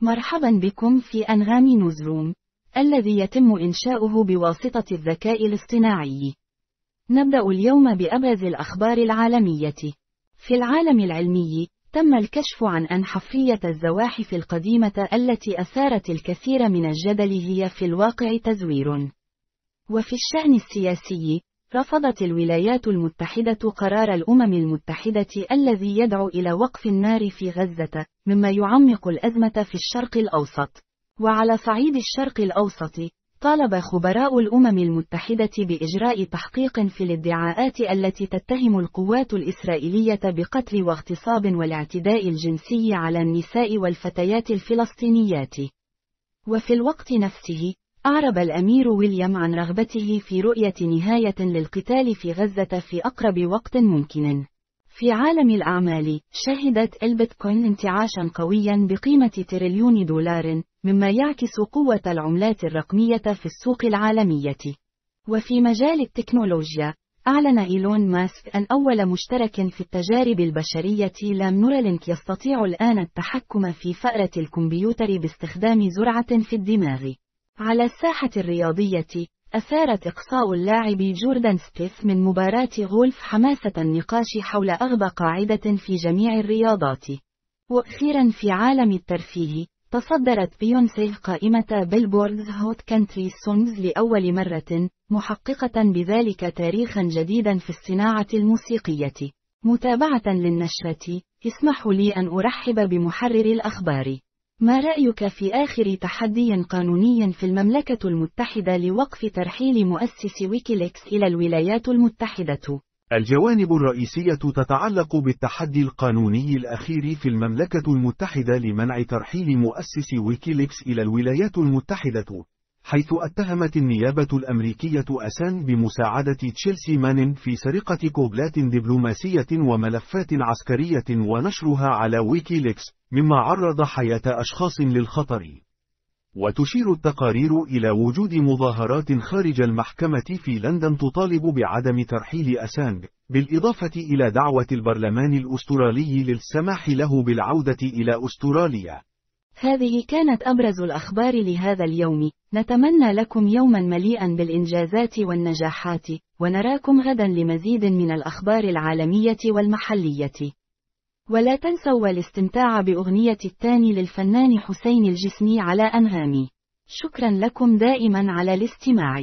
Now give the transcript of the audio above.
مرحبا بكم في أنغام نوزروم، الذي يتم إنشاؤه بواسطة الذكاء الاصطناعي. نبدأ اليوم بأبرز الأخبار العالمية. في العالم العلمي، تم الكشف عن أن حفرية الزواحف القديمة التي أثارت الكثير من الجدل هي في الواقع تزوير. وفي الشأن السياسي، رفضت الولايات المتحدة قرار الأمم المتحدة الذي يدعو إلى وقف النار في غزة، مما يعمق الأزمة في الشرق الأوسط. وعلى صعيد الشرق الأوسط، طالب خبراء الأمم المتحدة بإجراء تحقيق في الادعاءات التي تتهم القوات الإسرائيلية بقتل واغتصاب والاعتداء الجنسي على النساء والفتيات الفلسطينيات. وفي الوقت نفسه، أعرب الأمير ويليام عن رغبته في رؤية نهاية للقتال في غزة في أقرب وقت ممكن. في عالم الأعمال، شهدت البيتكوين انتعاشا قويا بقيمة تريليون دولار، مما يعكس قوة العملات الرقمية في السوق العالمية. وفي مجال التكنولوجيا، أعلن إيلون ماسك أن أول مشترك في التجارب البشرية لام نورالينك يستطيع الآن التحكم في فأرة الكمبيوتر باستخدام زرعة في الدماغ. على الساحة الرياضية، أثارت إقصاء اللاعب جوردان سبيث من مباراة غولف حماسة النقاش حول أغبى قاعدة في جميع الرياضات. وأخيرا في عالم الترفيه، تصدرت بيونسي قائمة Billboard's Hot Country Songs لأول مرة، محققة بذلك تاريخا جديدا في الصناعة الموسيقية. متابعة للنشرة، اسمحوا لي أن أرحب بمحرر الأخبار. ما رأيك في آخر تحدي قانوني في المملكة المتحدة لوقف ترحيل مؤسس ويكيليكس إلى الولايات المتحدة؟ الجوانب الرئيسية تتعلق بالتحدي القانوني الأخير في المملكة المتحدة لمنع ترحيل مؤسس ويكيليكس إلى الولايات المتحدة، حيث اتهمت النيابة الأمريكية أسانج بمساعدة تشيلسي مانينج في سرقة كابلات دبلوماسية وملفات عسكرية ونشرها على ويكيليكس، مما عرض حياة أشخاص للخطر. وتشير التقارير إلى وجود مظاهرات خارج المحكمة في لندن تطالب بعدم ترحيل أسانج، بالإضافة إلى دعوة البرلمان الأسترالي للسماح له بالعودة إلى أستراليا. هذه كانت أبرز الأخبار لهذا اليوم، نتمنى لكم يوما مليئا بالإنجازات والنجاحات، ونراكم غدا لمزيد من الأخبار العالمية والمحلية. ولا تنسوا الاستمتاع بأغنية التاني للفنان حسين الجسمي على أنغامي. شكرا لكم دائما على الاستماع.